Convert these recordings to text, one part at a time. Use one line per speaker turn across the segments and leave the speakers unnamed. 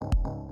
Get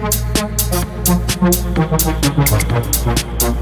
Thank you.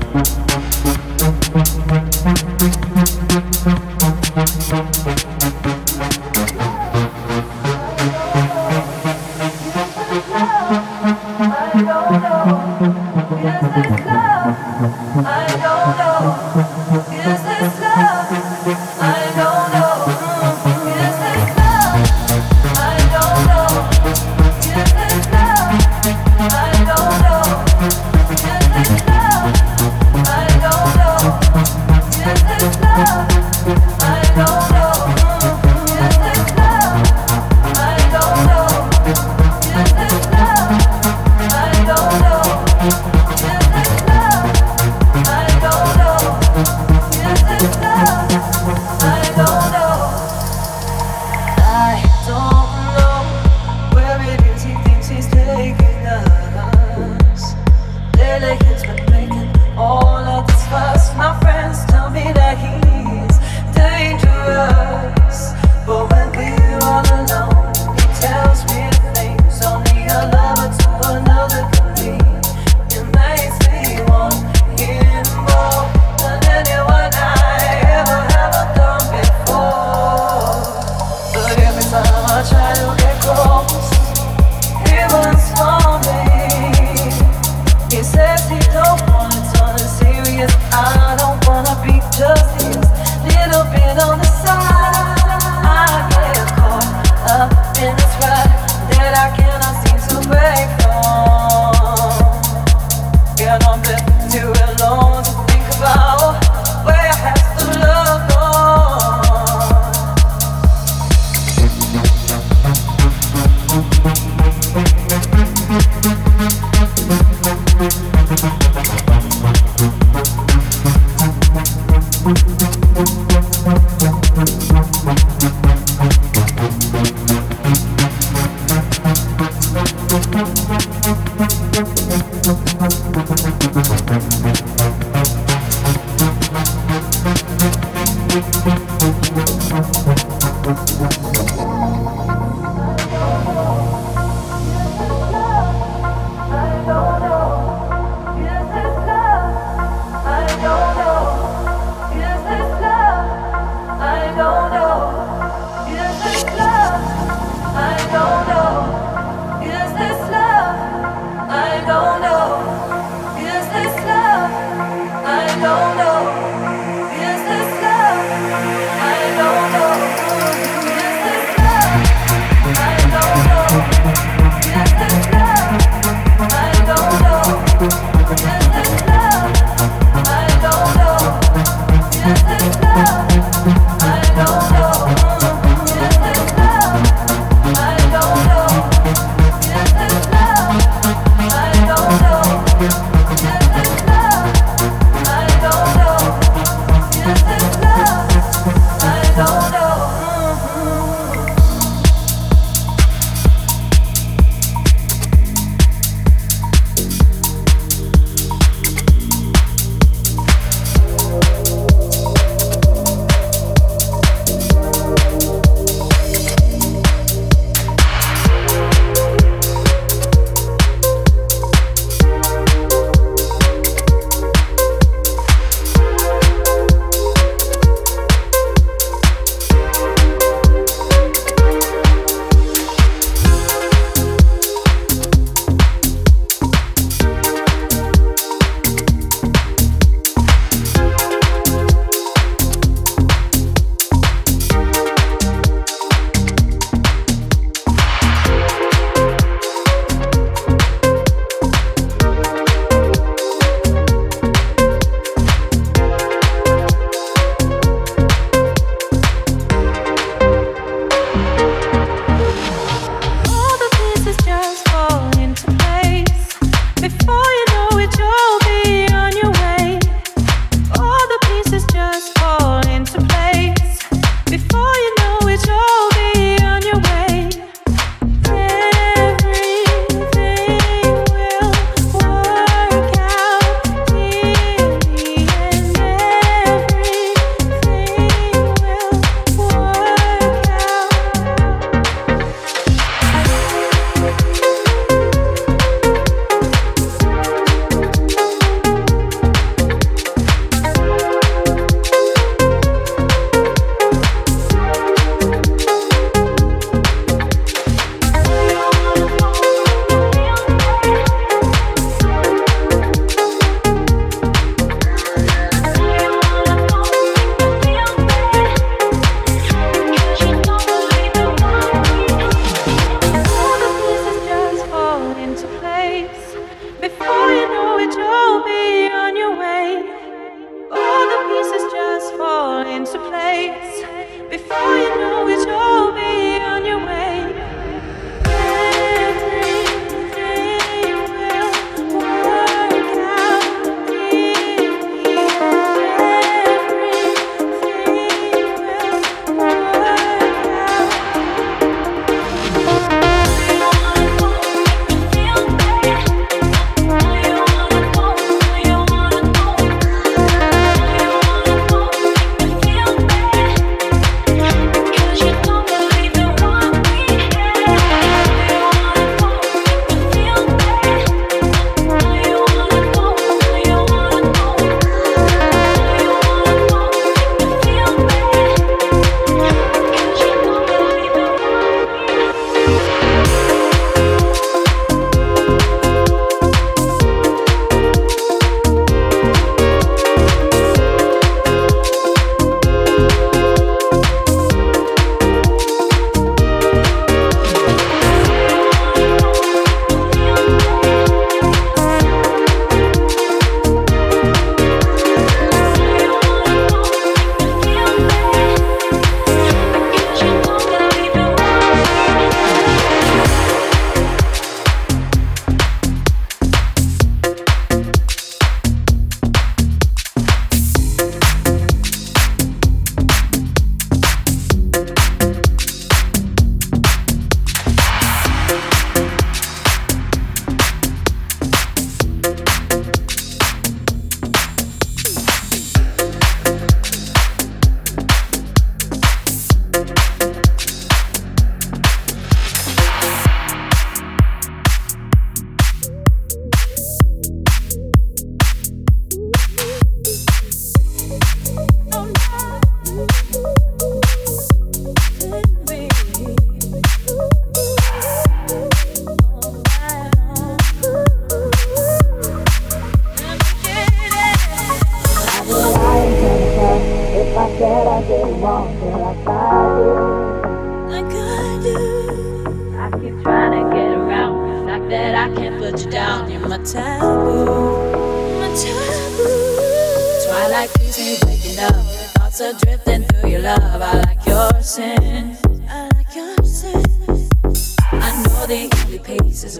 Let me get this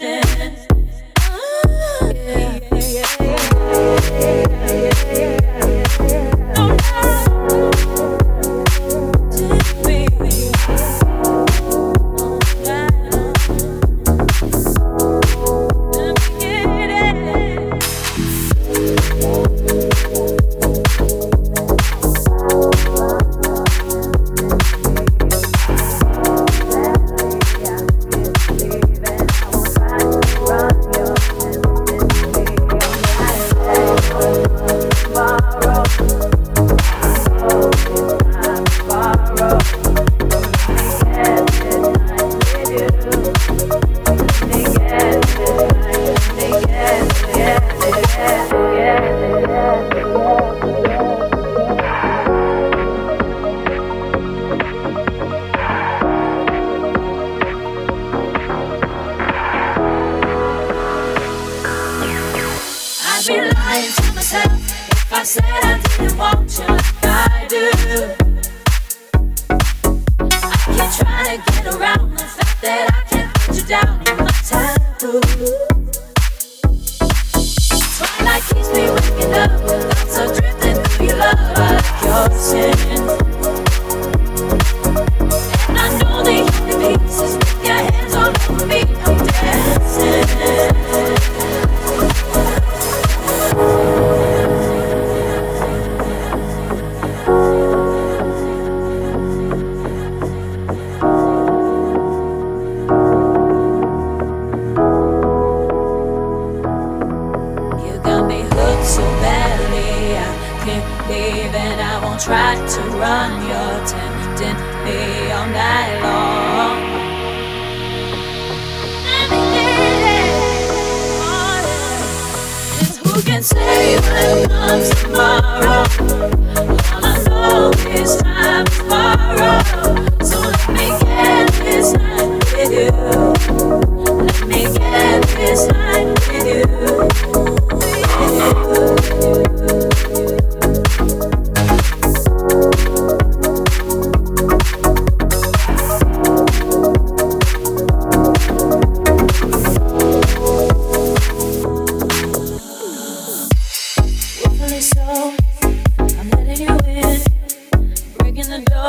night with you.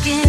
beautiful